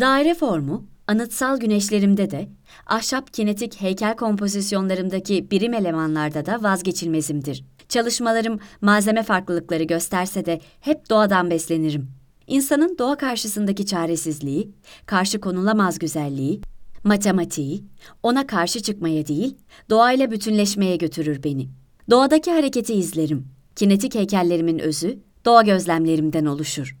Daire formu, anıtsal güneşlerimde de, ahşap kinetik heykel kompozisyonlarımdaki birim elemanlarda da vazgeçilmezimdir. Çalışmalarım malzeme farklılıkları gösterse de hep doğadan beslenirim. İnsanın doğa karşısındaki çaresizliği, karşı konulamaz güzelliği, matematiği, ona karşı çıkmaya değil, doğayla bütünleşmeye götürür beni. Doğadaki hareketi izlerim. Kinetik heykellerimin özü, doğa gözlemlerimden oluşur.